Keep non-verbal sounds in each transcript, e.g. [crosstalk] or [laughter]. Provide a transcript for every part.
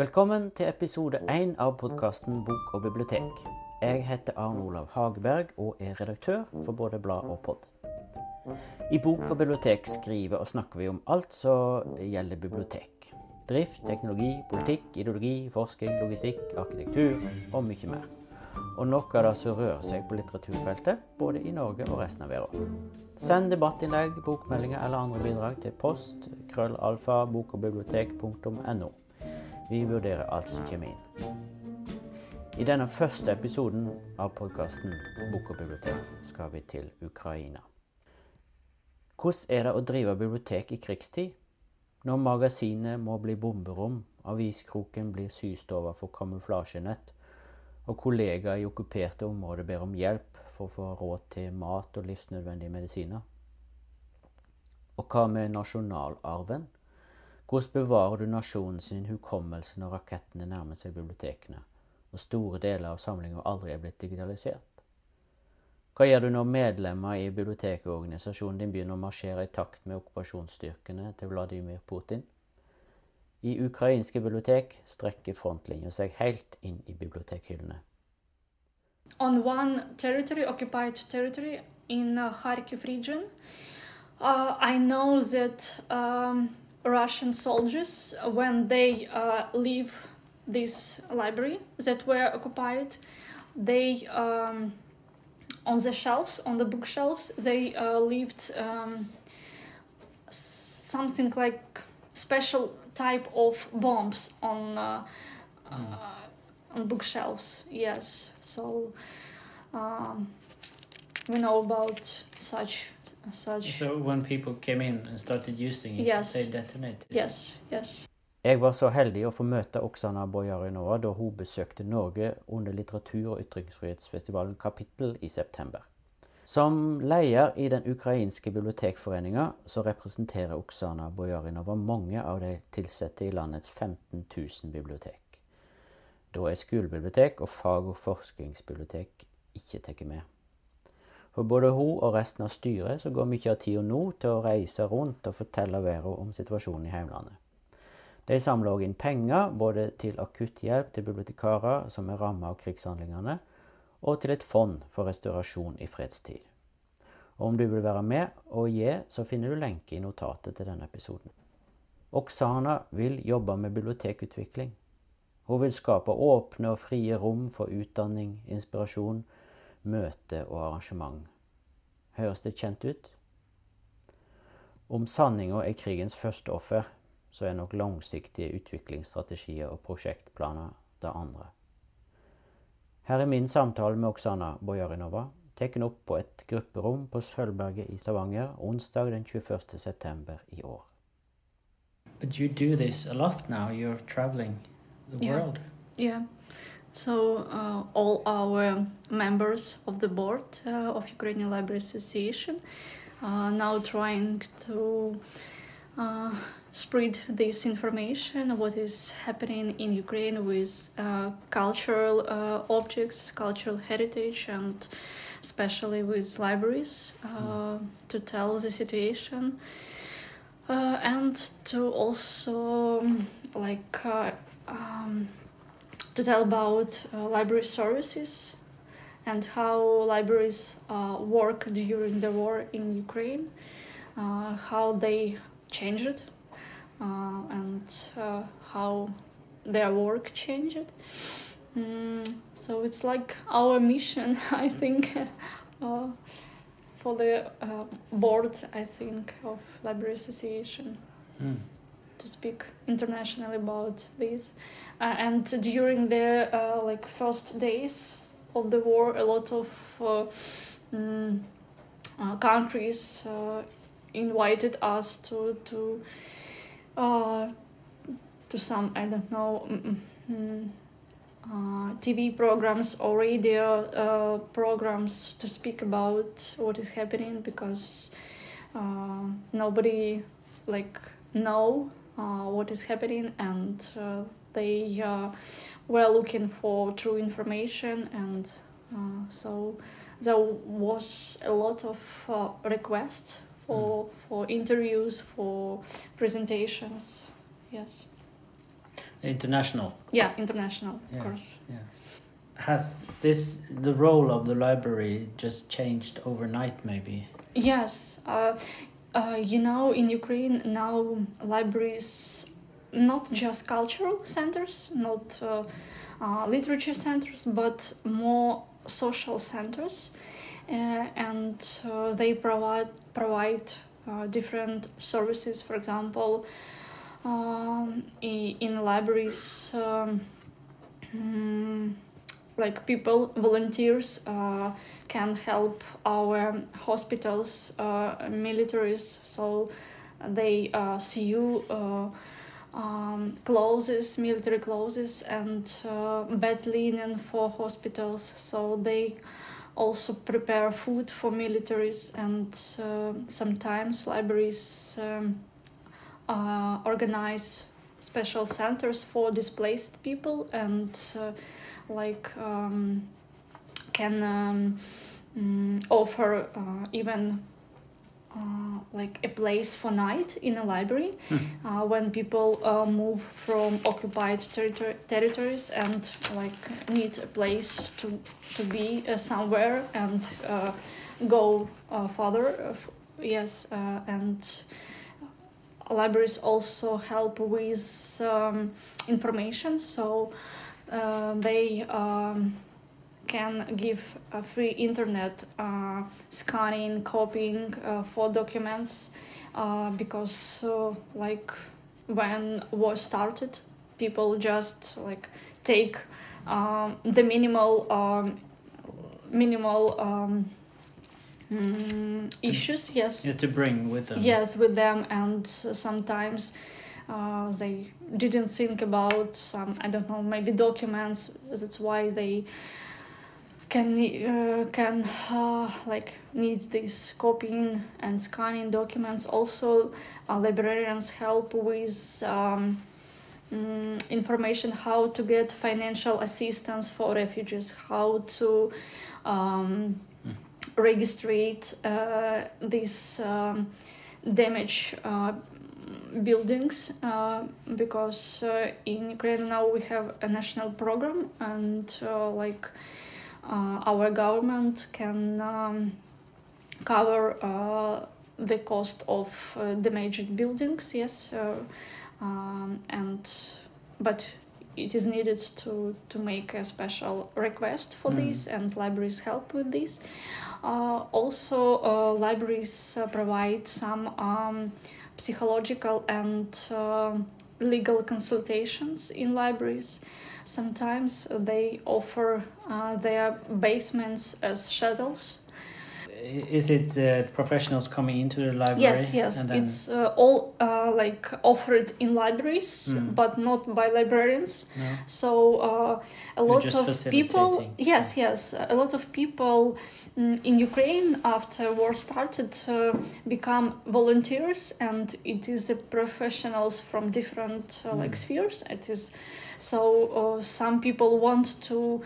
Velkommen til episode én av podkasten Bok og bibliotek. Jeg heter Arne Olav Hageberg og er redaktør for både blad og pod. I Bok og bibliotek skriver og snakker vi om alt som gjelder bibliotek. Drift, teknologi, politikk, ideologi, forskning, logistikk, arkitektur og mye mer. Og noe av det som rører seg på litteraturfeltet, både i Norge og resten av verden. Send debattinnlegg, bokmeldinger eller andre bidrag til post krøllalfa bokogbibliotek.no. Vi vurderer alt som kommer inn. I denne første episoden av podkasten Bok og bibliotek skal vi til Ukraina. Hvordan er det å drive bibliotek i krigstid? Når magasinet må bli bomberom, aviskroken blir systove for kamuflasjenett, og kollegaer i okkuperte områder ber om hjelp for å få råd til mat og livsnødvendige medisiner? Og hva med nasjonalarven? Hvordan bevarer du nasjonen sin hukommelse når rakettene nærmer seg bibliotekene, og store deler av samlinga aldri er blitt digitalisert? Hva gjør du når medlemmer i bibliotekorganisasjonen din begynner å marsjere i takt med okkupasjonsstyrkene til Vladimir Putin? I ukrainske bibliotek strekker frontlinja seg helt inn i bibliotekhyllene. On one territory, occupied territory in Kharkiv region, uh, I know that um, Russian soldiers, when they uh, leave this library that were occupied, they um, on the shelves, on the bookshelves, they uh, left um, something like special type of bombs on uh, uh, on bookshelves. Yes, so um, we know about such such. So when people came in and started using it, Yes. they detonated. Yes, yes. Jeg var så heldig å få møte Oksana Bojarinova da hun besøkte Norge under litteratur- og ytringsfrihetsfestivalen Kapittel i september. Som leder i den ukrainske bibliotekforeninga så representerer Oksana Bojarinova mange av de ansatte i landets 15 000 bibliotek. Da er skolebibliotek og fag- og forskningsbibliotek ikke tatt med. For både hun og resten av styret så går mye av tida nå til å reise rundt og fortelle Vero om situasjonen i heimlandet. De samler også inn penger, både til akutthjelp til bibliotekarer som er rammet av krigshandlingene, og til et fond for restaurasjon i fredstid. Og om du vil være med og gi, så finner du lenke i notatet til denne episoden. Oksana vil jobbe med bibliotekutvikling. Hun vil skape åpne og frie rom for utdanning, inspirasjon, møte og arrangement. Høres det kjent ut? Om sanninga er krigens første offer, så er nok langsiktige utviklingsstrategier og prosjektplaner det andre. Her er min samtale med Oksana Bojarinova, tatt opp på et grupperom på Sølvberget i Stavanger onsdag den 21. september i år. But you do this a lot now. You're traveling the Yeah. world. Yeah. So uh, all our members of the board uh, of Ukrainian Library Association are now trying to uh, spread this information, what is happening in Ukraine with uh, cultural uh, objects, cultural heritage, and especially with libraries, uh, to tell the situation uh, and to also like uh, um, to tell about uh, library services and how libraries uh, work during the war in Ukraine, uh, how they changed uh, and uh, how their work changed. Mm, so it's like our mission, [laughs] I think, uh, for the board, I think, of Library Association Mm. To speak internationally about this. Uh, and during the uh, like first days of the war, a lot of uh, mm, uh, countries uh, invited us to to to some I don't know. mm, mm, uh, TV programs or radio uh, programs to speak about what is happening because uh, nobody like know what is happening and uh, they uh, were looking for true information and uh, so there was a lot of uh, requests for for interviews for presentations yes International. Yeah, international, Yeah. of course. Has this the role of the library just changed overnight? Maybe. Yes, uh, uh, you know, in Ukraine now libraries not just cultural centers, not uh, uh, literature centers, but more social centers, uh, and uh, they provide provide different services. For example, um, in, libraries. Um, mm, like people volunteers uh, can help our hospitals uh, militaries. So they uh, see you uh, um, clothes military clothes and uh, bed linen for hospitals. So they also prepare food for militaries and uh, sometimes libraries um, uh, organize special centers for displaced people and uh, like um, can um, mm, offer uh, even uh, like a place for night in a library uh, when people uh, move from occupied territor- territories and like need a place to to be uh, somewhere and uh, go uh, further yes uh, and libraries also help with um, information. So uh, they um, can give free internet uh, scanning, copying uh, for documents uh, because uh, like when war started, people just like take um, the minimal um, minimal mm, issues. Yes, Yeah, to bring with them. yes with them and sometimes uh, they didn't think about some i don't know maybe documents that's why they can uh, can uh, like need this copying and scanning documents also uh, librarians help with um, mm, information how to get financial assistance for refugees how to um, registrate uh, these um, damage uh, buildings uh, because uh, in Ukraine now we have a national program and uh, like uh, our government can um, cover the cost of damaged buildings yes um, and but it is needed to to make a special request for Mm. this and libraries help with this uh, also uh, libraries uh, provide some um, psychological and uh, legal consultations in libraries sometimes they offer uh, their basements as shuttles Is it uh, professionals coming into the library? Yes, yes, then- it's uh, all uh, like offered in libraries, Mm. but not by librarians. No? So uh, a lot of people, yes, yes, a lot of people mm, in Ukraine after war started become volunteers, and it is the professionals from different uh, like Mm. spheres. It is so uh, some people want to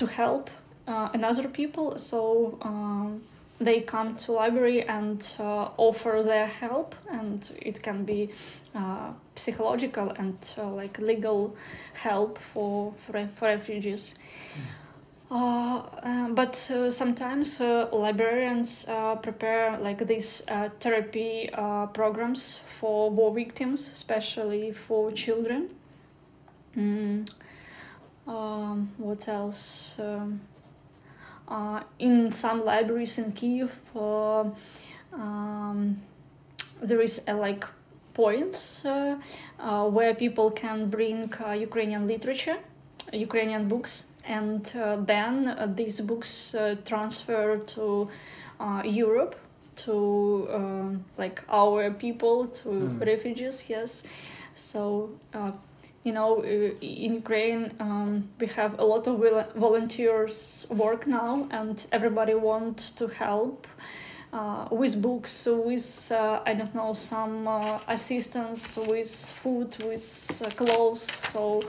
to help uh, another people, so. Um, they come to library and uh, offer their help and it can be uh, psychological and uh, like legal help for for, for refugees. Uh, uh, but uh, sometimes uh, librarians uh, prepare like these uh, therapy uh, programs for war victims especially for children. Mm. um, what else? Um, in some libraries in Kiev, uh, um, there is a like points uh, uh, where people can bring uh, Ukrainian literature, Ukrainian books, and uh, then uh, these books uh, transfer to uh, Europe to um, like our people to Mm. refugees yes so uh, you know uh, in ukraine um, we have a lot of vol- volunteers work now and everybody want to help uh, with books with uh, i don't know some uh, assistance with food with uh, clothes. So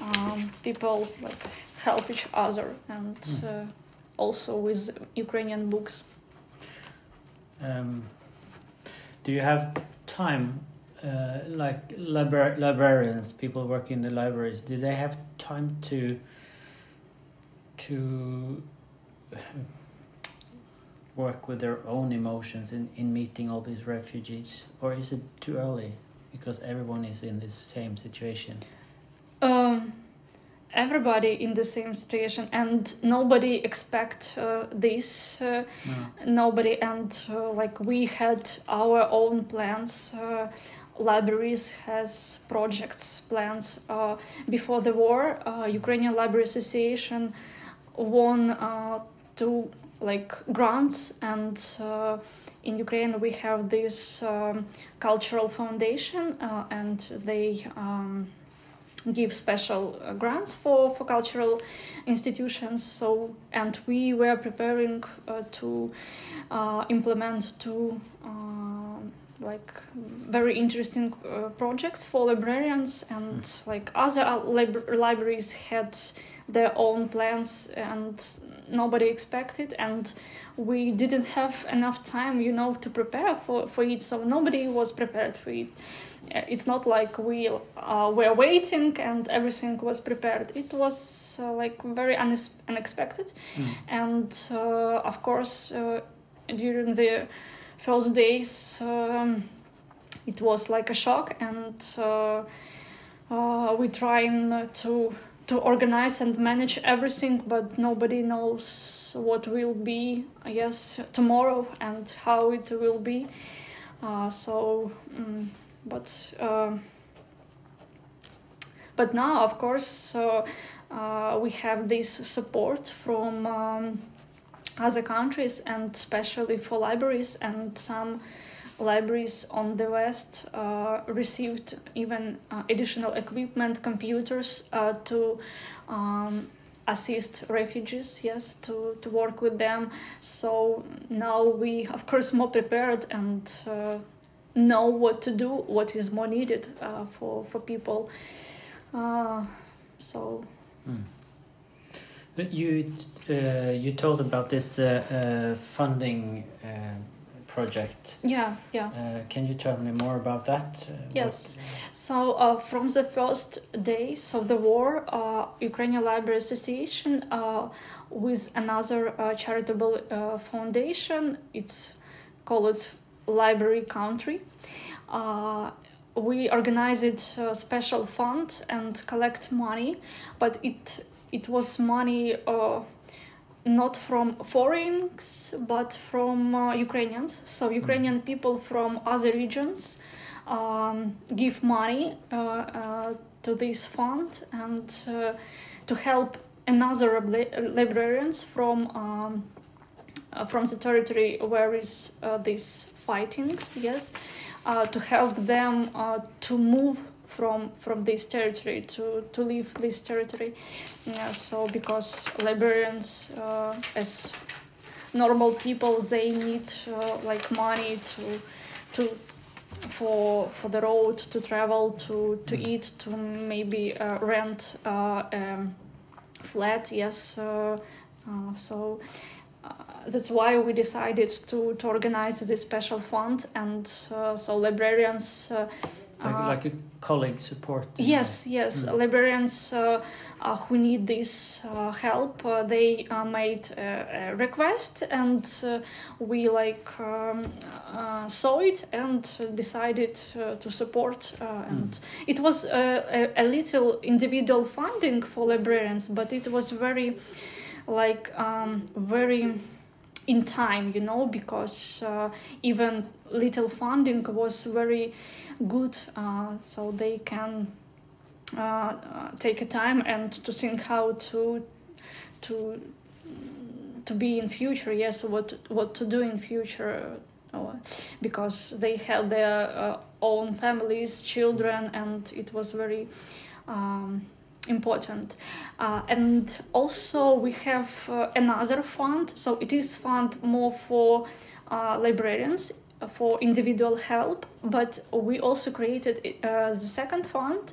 um, people like help each other and uh, also with ukrainian books. Um, do you have time uh, like libra- librarians, people working in the libraries, do they have time to to work with their own emotions in, in meeting all these refugees, or is it too early because everyone is in this same situation? Um, everybody in the same situation, and nobody expect uh, this. Uh, No. nobody, and uh, like we had our own plans. Libraries has projects planned. uh, before the war uh, ukrainian library association won uh, two like grants and uh, in ukraine we have this um, cultural foundation uh, and they um, give special grants for, for cultural institutions so and we were preparing uh, to implement two um, like very interesting uh, projects for librarians and like other lib- libraries had their own plans and nobody expected and we didn't have enough time you know to prepare for, for it so nobody was prepared for it. Uh, it's not like we uh, were waiting and everything was prepared. It was uh, like very unex- unexpected. And uh, of course uh, during the first days um, it was like a shock and uh, uh, we trying to to organize and manage everything but nobody knows what will be yes tomorrow and how it will be. Uh, so mm but um but now of course uh, uh, we have this support from um, other countries and especially for libraries and some libraries on the west uh, received even uh, additional equipment computers uh, to um, assist refugees yes to, to work with them. So now we of course more prepared and uh, know what to do what is more needed uh, for for people. Uh, so But you uh, you told about this uh, uh, funding uh, project. yeah yeah Uh, can you tell me more about that? Uh, Yes. what- So uh, from the first days of the war, uh, Ukrainian Library Association uh, with another uh, charitable uh, foundation, it's called Library Country. Uh, we organized a special fund and collect money, but it it was money uh, not from foreigners but from uh, Ukrainians. So Ukrainian people from other regions um, give money uh, uh, to this fund and uh, to help another li- librarians from um, uh, from the territory where is uh, these fightings yes uh, to help them uh, to move from from this territory to to leave this territory. Yeah, so because librarians uh, as normal people they need uh, like money to to for for the road to travel to to eat to maybe uh, rent uh, um, flat yes uh, uh, so uh, that's why we decided to, to organize this special fund. And uh, so librarians uh, Like, uh, like a colleague support. Yes, yes. Librarians uh, uh, who need this uh, help, uh, they uh, made a, a request, and uh, we like um, uh, saw it and decided uh, to support. Uh, and it was a, a little individual funding for librarians, but it was very, like, um, very in time, you know, because uh, even little funding was very good, uh, so they can uh, uh, take a time and to think how to to to be in future. Yes, what what to do in future. Because they had their uh, own families, children, and it was very um, important. Uh, and also we have uh, another fund. So it is fund more for librarians for individual help, but we also created uh, the second fund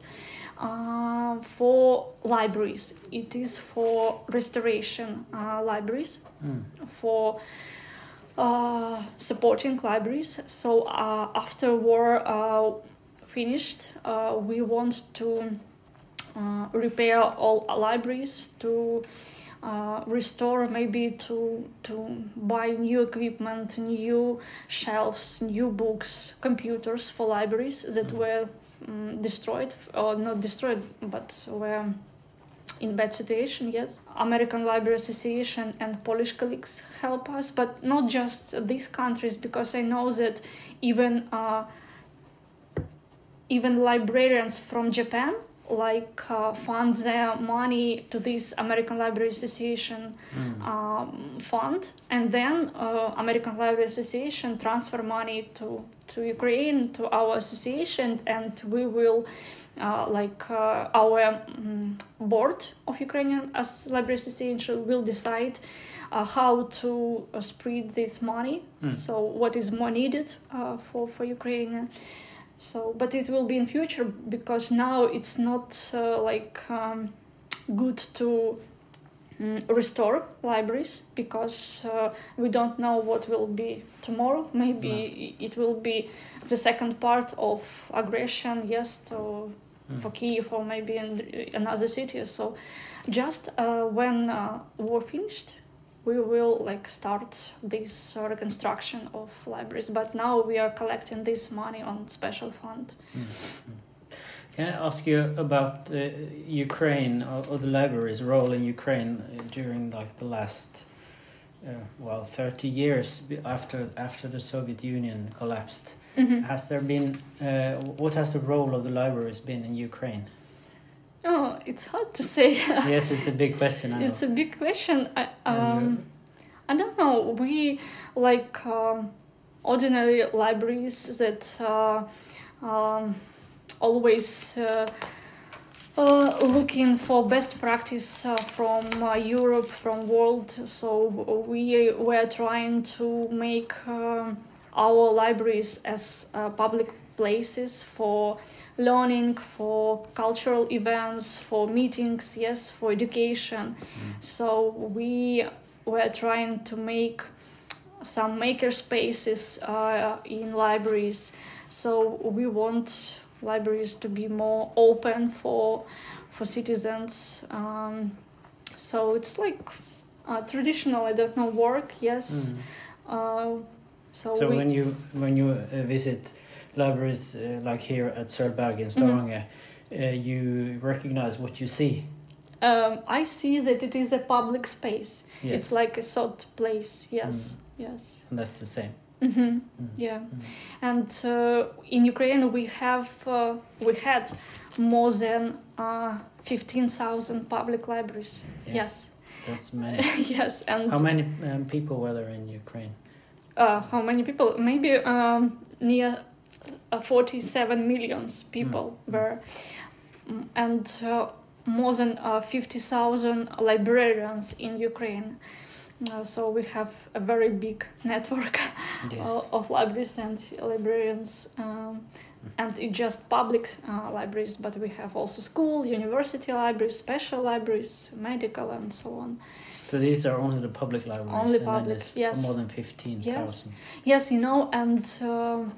uh, for libraries. It is for restoration uh, libraries Mm. for uh, supporting libraries. So uh, after war, uh, finished, uh, we want to uh, repair all libraries to uh, restore maybe to to buy new equipment new shelves new books computers for libraries that Mm. were um, destroyed or not destroyed but were in bad situation yes american library association and polish colleagues help us but not just these countries because i know that even uh, even librarians from japan like uh, fund their money to this american library association Mm. um, fund and then uh, american library association transfer money to to ukraine to our association and we will uh, like uh, our um, board of ukrainian as library association will decide uh, how to uh, spread this money Mm. so what is more needed uh, for for ukraine so but it will be in future because now it's not uh, like um, good to mm, restore libraries because uh, we don't know what will be tomorrow. Maybe i- it will be the second part of aggression yes to Mm. for kiev or maybe in another cities. So just uh, when uh, war finished we will like start this reconstruction of libraries but now we are collecting this money on special fund Can I ask you about uh, Ukraine or, or the library's role in Ukraine uh, during like the last, uh, well, thirty years after after the Soviet Union collapsed? Mhm. Has there been uh, what has the role of the libraries been in Ukraine? Oh it's hard to say [laughs] yes, it's a big question. I it's a big question I, uh, um, I don't know we like um, ordinary libraries that uh, um, always uh, uh, looking for best practice uh, from uh, Europe, from world. So we were trying to make um, our libraries as uh, public places for learning, for cultural events, for meetings, yes, for education. So we were trying to make some maker spaces uh, in libraries. So we want libraries to be more open for for citizens. Um, so it's like uh, traditional, I don't know, work. Yes. Mm. Uh, so, So we, when you when you uh, visit libraries uh, like here at Sölvberg in Stavanger, uh, you recognize what you see. um, I see that it is a public space. Yes. It's like a sort place. Yes. Yes. and that's the same. hmm Mm. Yeah, Mm. and uh, in Ukraine we have uh, we had more than uh, fifteen thousand public libraries. Yes. Yes, That's [laughs] many. yes, and How many um, people were there in Ukraine? uh, how many people? Maybe um, near uh, forty-seven millions people Mm. were, Mm, and uh, more than uh, fifty thousand librarians in Ukraine. Uh, so we have a very big [laughs] network Yes. uh, of libraries and librarians um, and it's just public uh, libraries but we have also school university libraries special libraries medical and so on So these are only the public libraries. Only and public, yes. More than fifteen thousand. yes you know and um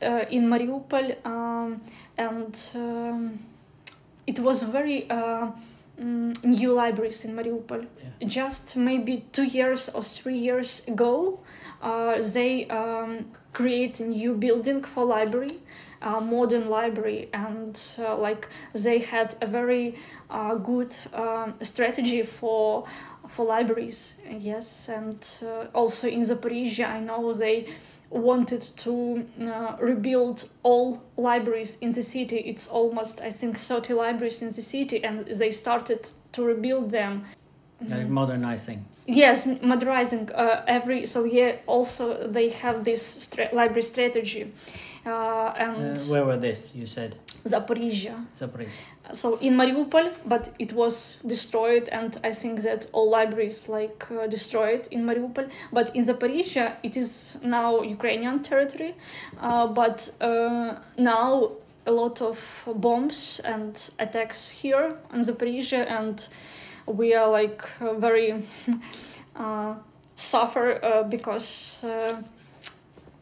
in mariupol um, and um, it was very uh, mm, new libraries in mariupol Yeah. just maybe two years or three years ago, uh, they um, create a new building for library, a modern library, and uh, like they had a very uh, good um, strategy for for libraries. Yes, and uh, also in Zaporizhia, I know they wanted to uh, rebuild all libraries in the city. It's almost I think 30 libraries in the city, and they started to rebuild them Like modernizing. Yes, modernizing uh, every. So yeah, also they have this stra- library strategy, uh, and Uh, where were this? You said Zaporizhia. Zaporizhia. So in Mariupol, but it was destroyed, and I think that all libraries like uh, destroyed in Mariupol. But in Zaporizhia, it is now Ukrainian territory, uh, but uh, now a lot of bombs and attacks here in Zaporizhia, and we are like uh, very [laughs] uh, suffer uh, because uh,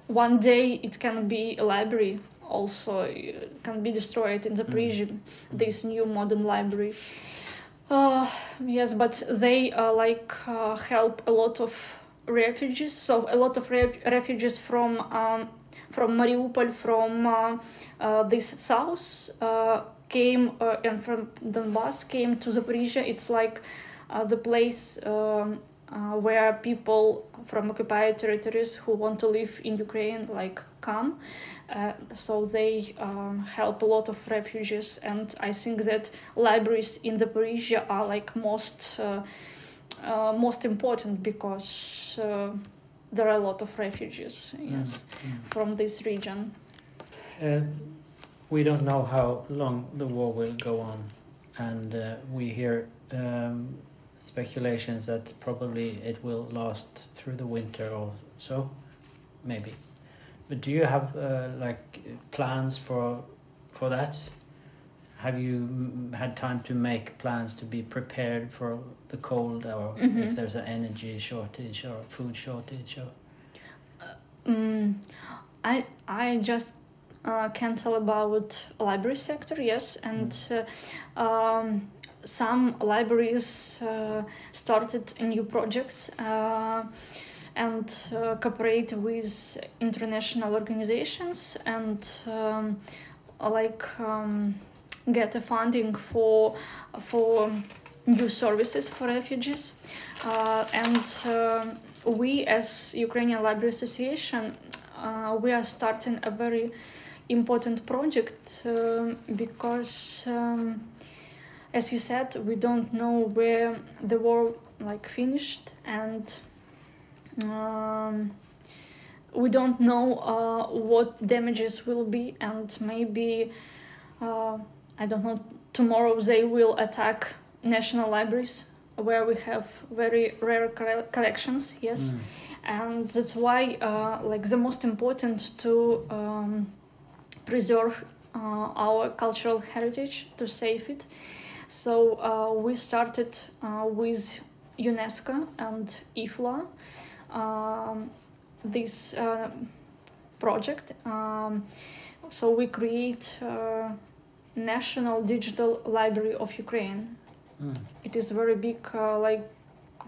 one day it can be a library also uh, can be destroyed in Zaporizhia. This new modern library. Uh, yes, but they uh, like uh, help a lot of refugees. So a lot of re- refugees from um, from Mariupol, from uh, uh, this south, uh, came uh, and from Donbass came to Zaporizhia. It's like uh, the place um, uh, where people from occupied territories who want to live in Ukraine like come. Uh, so they um, help a lot of refugees, and I think that libraries in Zaporizhia are like most uh, uh, most important because uh, there are a lot of refugees. Yes, from this region. Uh, we don't know how long the war will go on, and uh, we hear um, speculations that probably it will last through the winter or so, maybe. But do you have uh, like plans for for that? Have you mm, had time to make plans to be prepared for the cold, or Mhm. if there's an energy shortage or food shortage? Or Mm, I I just uh, can tell about library sector, yes, and uh, um, some libraries uh, started new projects uh, and uh, cooperate with international organizations and um, like um, get a funding for for new services for refugees. Uh, and um we as Ukrainian Library Association uh, we are starting a very important project um because um, as you said we don't know where the war like finished and um, we don't know uh, what damages will be and maybe uh, i don't know tomorrow they will attack national libraries where we have very rare collections yes. Mm. and that's why uh, like the most important to um, preserve uh, our cultural heritage to save it. So uh, we started uh, with unesco and ifla um, this uh, project. Um, so we create uh, national digital library of ukraine. Mm. it is a very big uh, like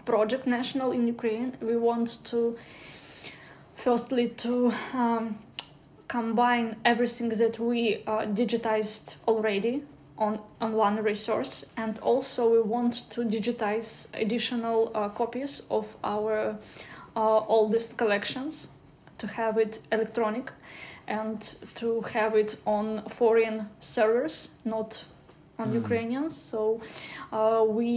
project national in ukraine. We want to firstly to um, combine everything that we uh, digitized already on, on one resource. And also we want to digitize additional uh, copies of our oldest collections to have it electronic and to have it on foreign servers not on Mm. ukrainians so uh, we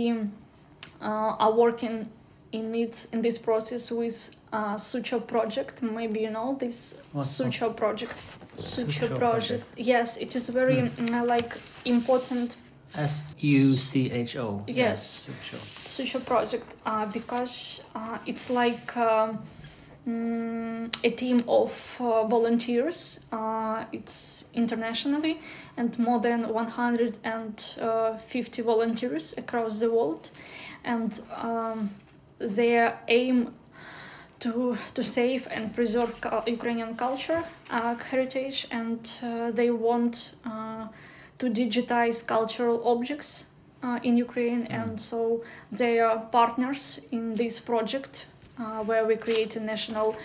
uh, are working in it in this process with uh, Sucho project. Maybe you know this What's Sucho project. Sucho Sucho project. project. Yes, it is very mm, like important S U C H O. Yes. Sucho. Sucho project uh, because uh, it's like um, mm, a team of uh, volunteers. Uh, it's internationally and more than 150 volunteers across the world, and um, their aim to to save and preserve Ukrainian culture, uh, heritage, and uh, they want to digitize cultural objects uh, in Ukraine, and so they are partners in this project uh, where we create a national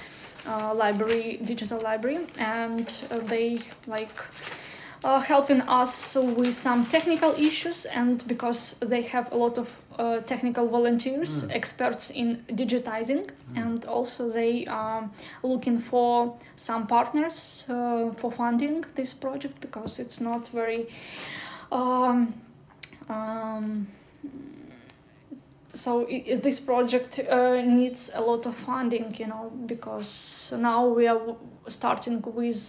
uh, library, digital library, and uh, they like uh, helping us with some technical issues, and because they have a lot of uh, technical volunteers, Mm. experts in digitizing, and also they are looking for some partners uh, for funding this project because it's not very. Um, um, so i i- this project uh, needs a lot of funding, you know, because now we are w- starting with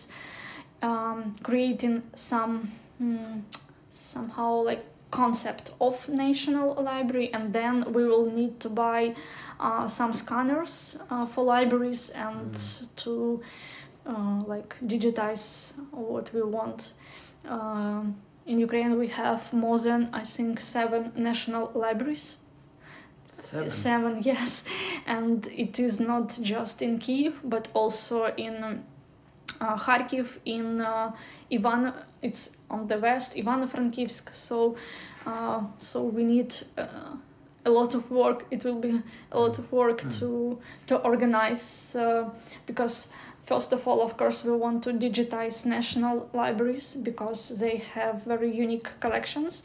um, creating some mm, somehow like concept of national library and then we will need to buy uh, some scanners uh, for libraries and to uh, like digitize what we want. Um, in ukraine we have more than i think seven national libraries Seven. Seven, [laughs] yes, and it is not just in Kiev, but also in uh, Kharkiv, in uh, Ivan. It's on the west, Ivano-Frankivsk. So, uh, so we need uh, a lot of work. It will be a lot of work Mm. to to organize uh, because first of all, of course, we want to digitize national libraries because they have very unique collections,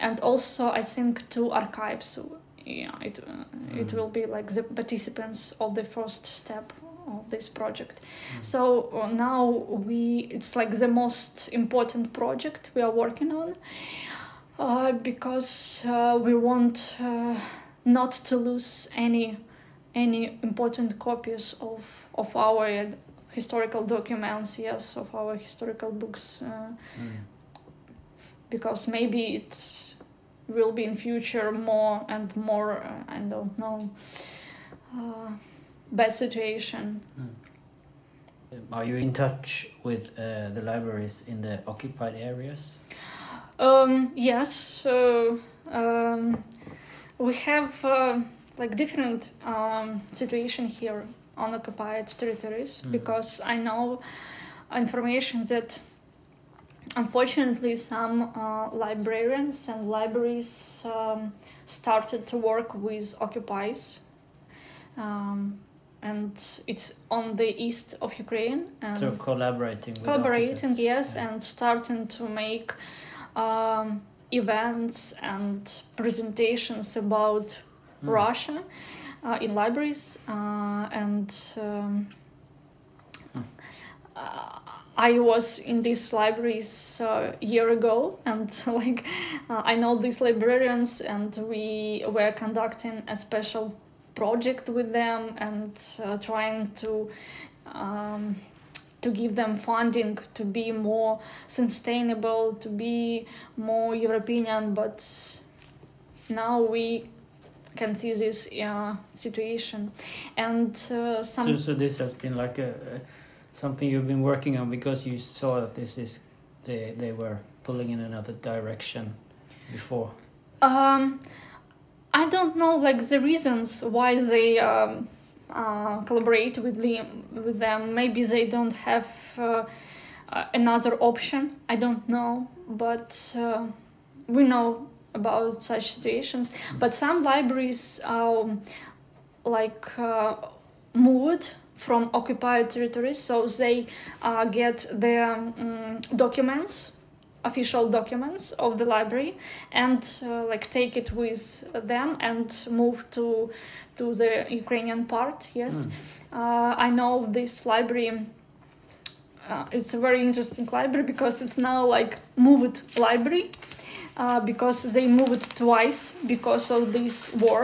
and also I think to archives. Yeah, it uh, it will be like the participants of the first step of this project. Mm. So uh, now we it's like the most important project we are working on uh, because uh, we want uh, not to lose any any important copies of of our historical documents yes of our historical books uh, Mm. because maybe it will be in future more and more uh, i don't know uh, bad situation Are you in touch with uh, the libraries in the occupied areas? Um, yes, so um, we have uh, like different um, situation here on occupied territories Mhm. because I know information that unfortunately some uh, librarians and libraries um, started to work with occupies. Um, and it's on the east of Ukraine. And So collaborating collaborating occupants. yes Yeah. and starting to make um, events and presentations about Mm. russia uh, in libraries uh, and uh, I was in these libraries uh, a year ago, and [laughs] like uh, I know these librarians, and we were conducting a special project with them and uh, trying to um, to give them funding to be more sustainable, to be more European. But now we can see this uh, situation, and uh, some So, so this has been like a, a something you've been working on because you saw that this is they they were pulling in another direction before. Um, I don't know like the reasons why they um, uh, collaborate with the with them. Maybe they don't have uh, uh, another option. I don't know, but uh, we know about such situations. But some libraries um, like uh, moved from occupied territories, so they uh, get their um, documents official documents of the library and uh, like take it with them and move to to the Ukrainian part. Yes, Mm. uh, I know this library. Uh, it's a very interesting library because it's now like moved library uh, because they moved twice because of this war.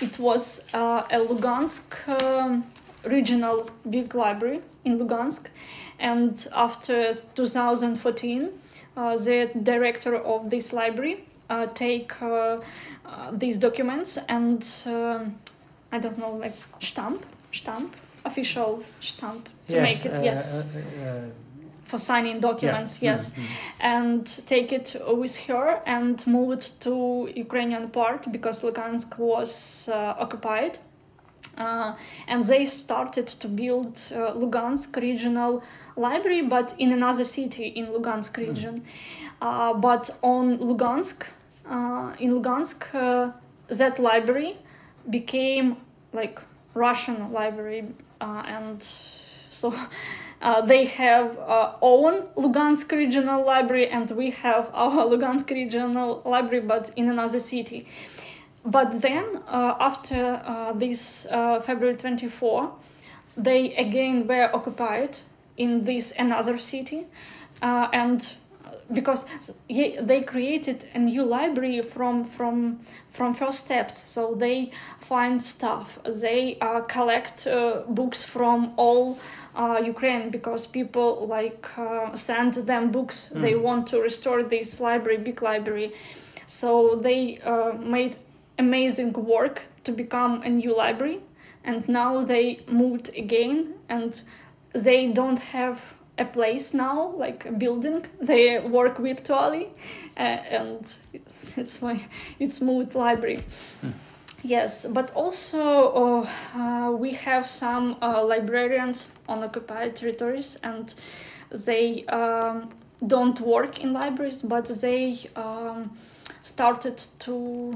It was uh, a Lugansk um, regional big library in Lugansk, and after 2014 uh, the director of this library uh, take uh, uh, these documents and um I don't know like stamp stamp official stamp to make it uh, yes uh, uh, for signing documents yeah. yes Mm, mm. and take it with her and move it to Ukrainian part because Lugansk was uh, occupied. Uh, and they started to build uh, Lugansk regional library, but in another city in Lugansk region. Uh, but on Lugansk, uh, in Lugansk, uh, that library became like Russian library, uh, and so [laughs] uh, they have uh, own Lugansk regional library, and we have our [laughs] Lugansk regional library, but in another city. But then, uh, after uh, this uh, February 24, they again were occupied in this another city, uh, and because they created a new library from from from first steps. So they find stuff. They uh, collect uh, books from all uh, ukraine because people like uh, send them books. They Mm. want to restore this library big library. So they uh, made amazing work to become a new library and now they moved again and they don't have a place now like a building they work virtually uh, and [laughs] it's, why it's moved library. Yes, but also uh, uh, we have some uh, librarians on occupied territories, and they um, don't work in libraries, but they um, started to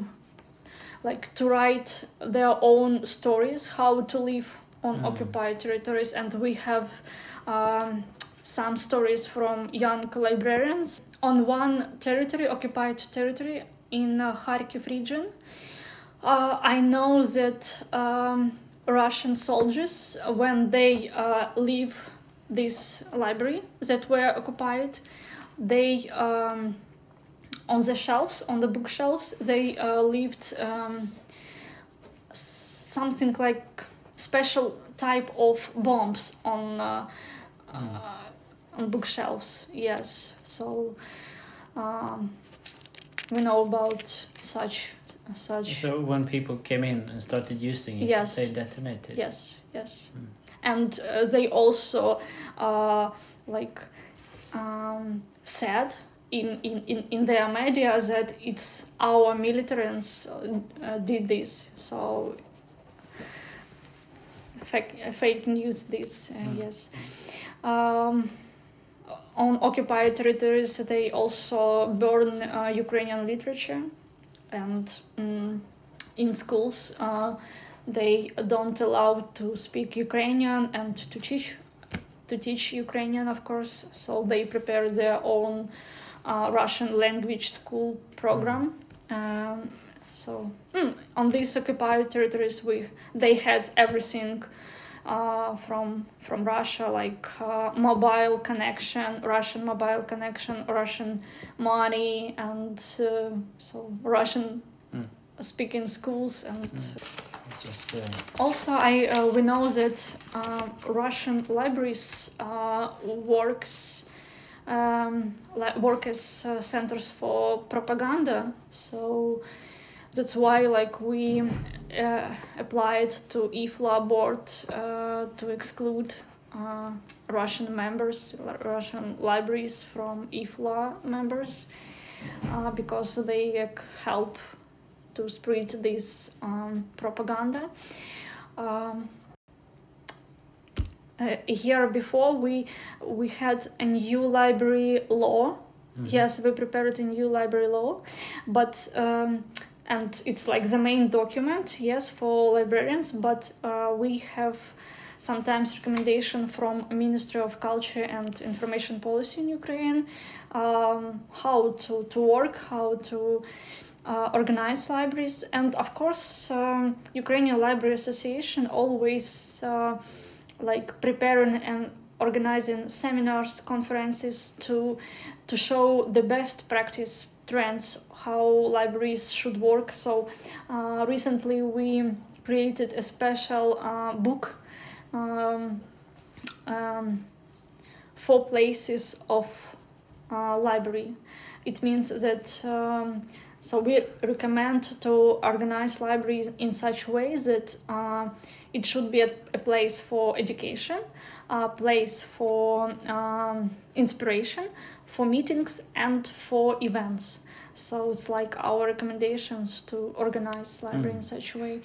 like to write their own stories, how to live on Mm. occupied territories, and we have um, some stories from young librarians on one territory, occupied territory in uh, Kharkiv region. Uh, I know that um, Russian soldiers, when they uh, leave this library that were occupied, they um, on the shelves, on the bookshelves, they uh, left um, something like special type of bombs on uh, uh, on bookshelves. Yes, so um, we know about such such. So when people came in and started using it, Yes. they detonated. Yes, yes. Mm. And uh, they also uh, like um, said in, in, in, in their media that it's our militants uh, uh, did this. So fake, fake news this, uh, Mm. yes. Um, on occupied territories, they also burn uh, Ukrainian literature, and mm, in schools, uh, they don't allow to speak Ukrainian and to teach to teach Ukrainian, of course. So they prepare their own uh, Russian language school program. Um, so mm, on these occupied territories, we they had everything uh, from from Russia, like uh, mobile connection, Russian mobile connection, Russian money, and uh, so Russian Mm. speaking schools and. Just uh, Also, I uh, we know that um, Russian libraries uh, works um, work as uh, centers for propaganda. So that's why, like, we uh, applied to IFLA board uh, to exclude uh, Russian members, Russian libraries from IFLA members, uh, because they help to spread this um, propaganda. Um, uh, here before we we had a new library law. mhm. Yes, we prepared a new library law, but um, and it's like the main document. Yes, for librarians, but uh, we have sometimes recommendation from Ministry of Culture and Information Policy in Ukraine um, how to, to work, how to uh, organize libraries, and of course, um, Ukrainian Library Association always uh, like preparing and organizing seminars, conferences to to show the best practice trends, how libraries should work. So uh, recently we created a special uh, book um, um, for places of uh, library. It means that um, so we recommend to organize libraries in such way that uh, it should be a, a place for education, a place for um, inspiration, for meetings, and for events. So it's like our recommendations to organize library in Mm. such a way.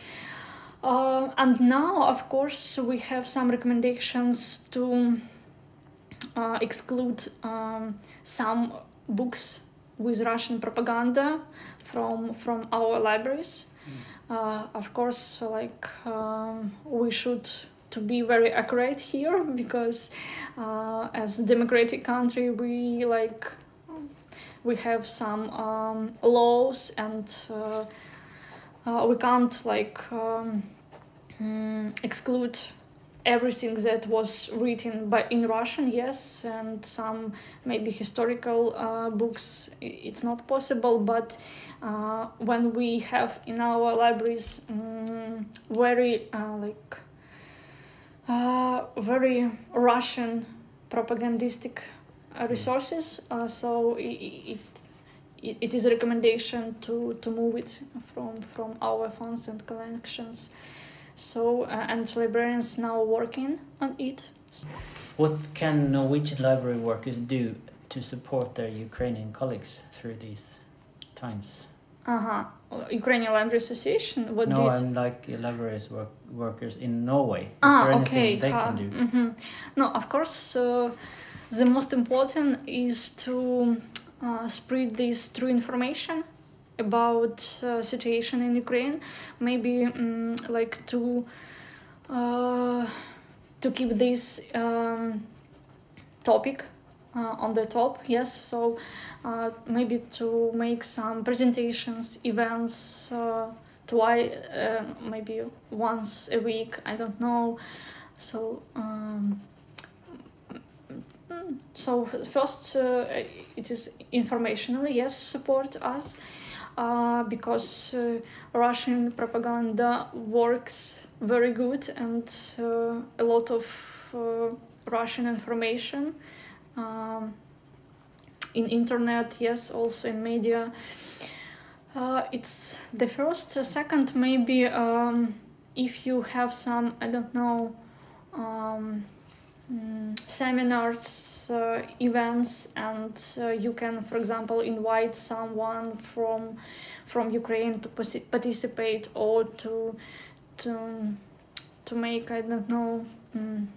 Uh, and now, of course, we have some recommendations to uh, exclude um, some books with Russian propaganda from from our libraries. Uh, of course, like um, we should to be very accurate here [laughs] because uh, as democratic country, we like we have some um, laws and uh, uh, we can't like um, mm, exclude everything that was written by in Russian, yes, and some maybe historical uh, books. It's not possible, but uh, when we have in our libraries mm, very uh, like uh, very Russian propagandistic resources, uh, so i- i- it, it is a recommendation to, to move it from, from our funds and collections. So, uh, and librarians now working on it. What can Norwegian library workers do to support their Ukrainian colleagues through these times? Uh-huh. Ukrainian Library Association. What no, did? I'm like libraries work, workers in Norway. Is ah, there anything okay. they uh, can do? Mm-hmm. No, of course. Uh, the most important is to uh, spread this true information about uh, situation in Ukraine. Maybe um, like to uh, to keep this um, topic uh, on the top. Yes, so uh, maybe to make some presentations, events. Uh, twice, uh, maybe once a week. I don't know. So. Um, mm, so first, uh, it is informationally yes support us uh, because uh, Russian propaganda works very good and uh, a lot of uh, Russian information um, in internet, yes, also in media. Uh, it's the first. Uh, second, maybe um, if you have some, I don't know, um, mm, seminars, uh, events, and uh, you can, for example, invite someone from from Ukraine to participate or to to to make, I don't know. Mm,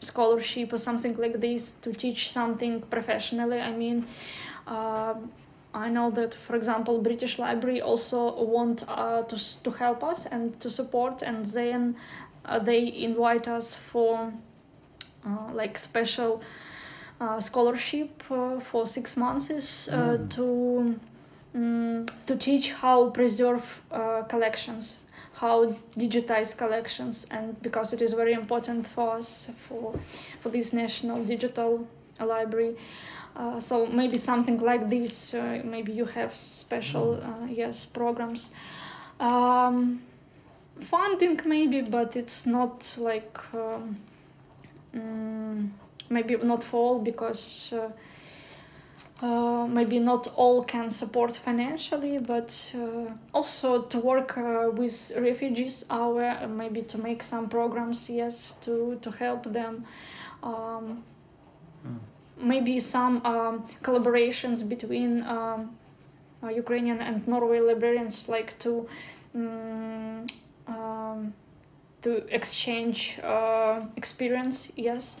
scholarship or something like this to teach something professionally i mean uh, i know that for example british library also want uh, to, to help us and to support and then uh, they invite us for like special uh, scholarship uh, for six months uh, Mm. to mm, to teach how preserve uh, collections how digitize collections and because it is very important for us for for this national digital library. Uh, so maybe something like this uh, maybe you have special uh, yes programs. Um, funding maybe but it's not like um, mm, maybe not for all because uh, uh, maybe not all can support financially, but uh, also to work uh, with refugees, our maybe to make some programs, yes, to to help them. Um, Mm. Maybe some um, collaborations between um, uh, Ukrainian and Norway librarians, like to um, um, to exchange uh, experience. Yes,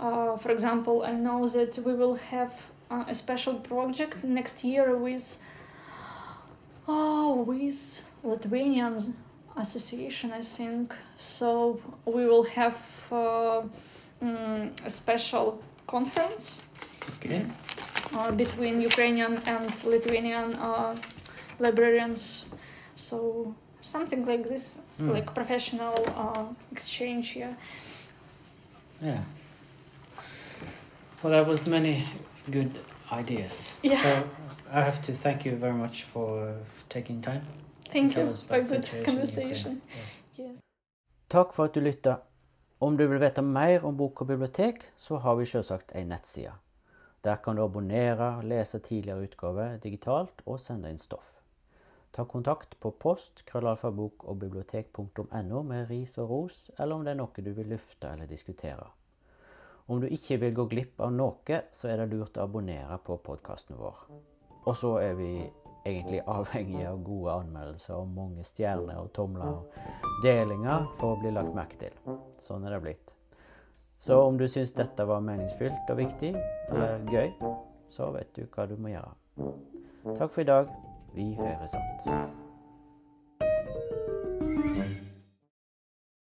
uh, for example, I know that we will have uh, a special project next year with oh with Lithuanian association I think so we will have uh, mm, a special conference Okay. uh, between Ukrainian and Lithuanian uh, librarians so something like this Mm. like professional uh, exchange yeah Yeah. Well, that was many good ideas. Yeah. So I have to thank you very much for uh, taking time. thank you for a good conversation Yes. yes Takk for at du lytta. Om du vil vite mer om bok og bibliotek, så har vi selvsagt ei nettside. Der kan du abonnere, lese tidligere utgaver digitalt og sende inn stoff. Ta kontakt på post krøllalfabok og bibliotek.no med ris og ros, eller om det er noe du vil lufte eller diskutere. Om du ikke vil gå glipp av noe, så er det lurt å abonnere på podkasten vår. Og så er vi egentlig avhengige av gode anmeldelser og mange stjerner og tomler og delinger for å bli lagt merke til. Sånn er det blitt. Så om du syns dette var meningsfylt og viktig, eller gøy, så vet du hva du må gjøre. Takk for i dag. wie høyre sats.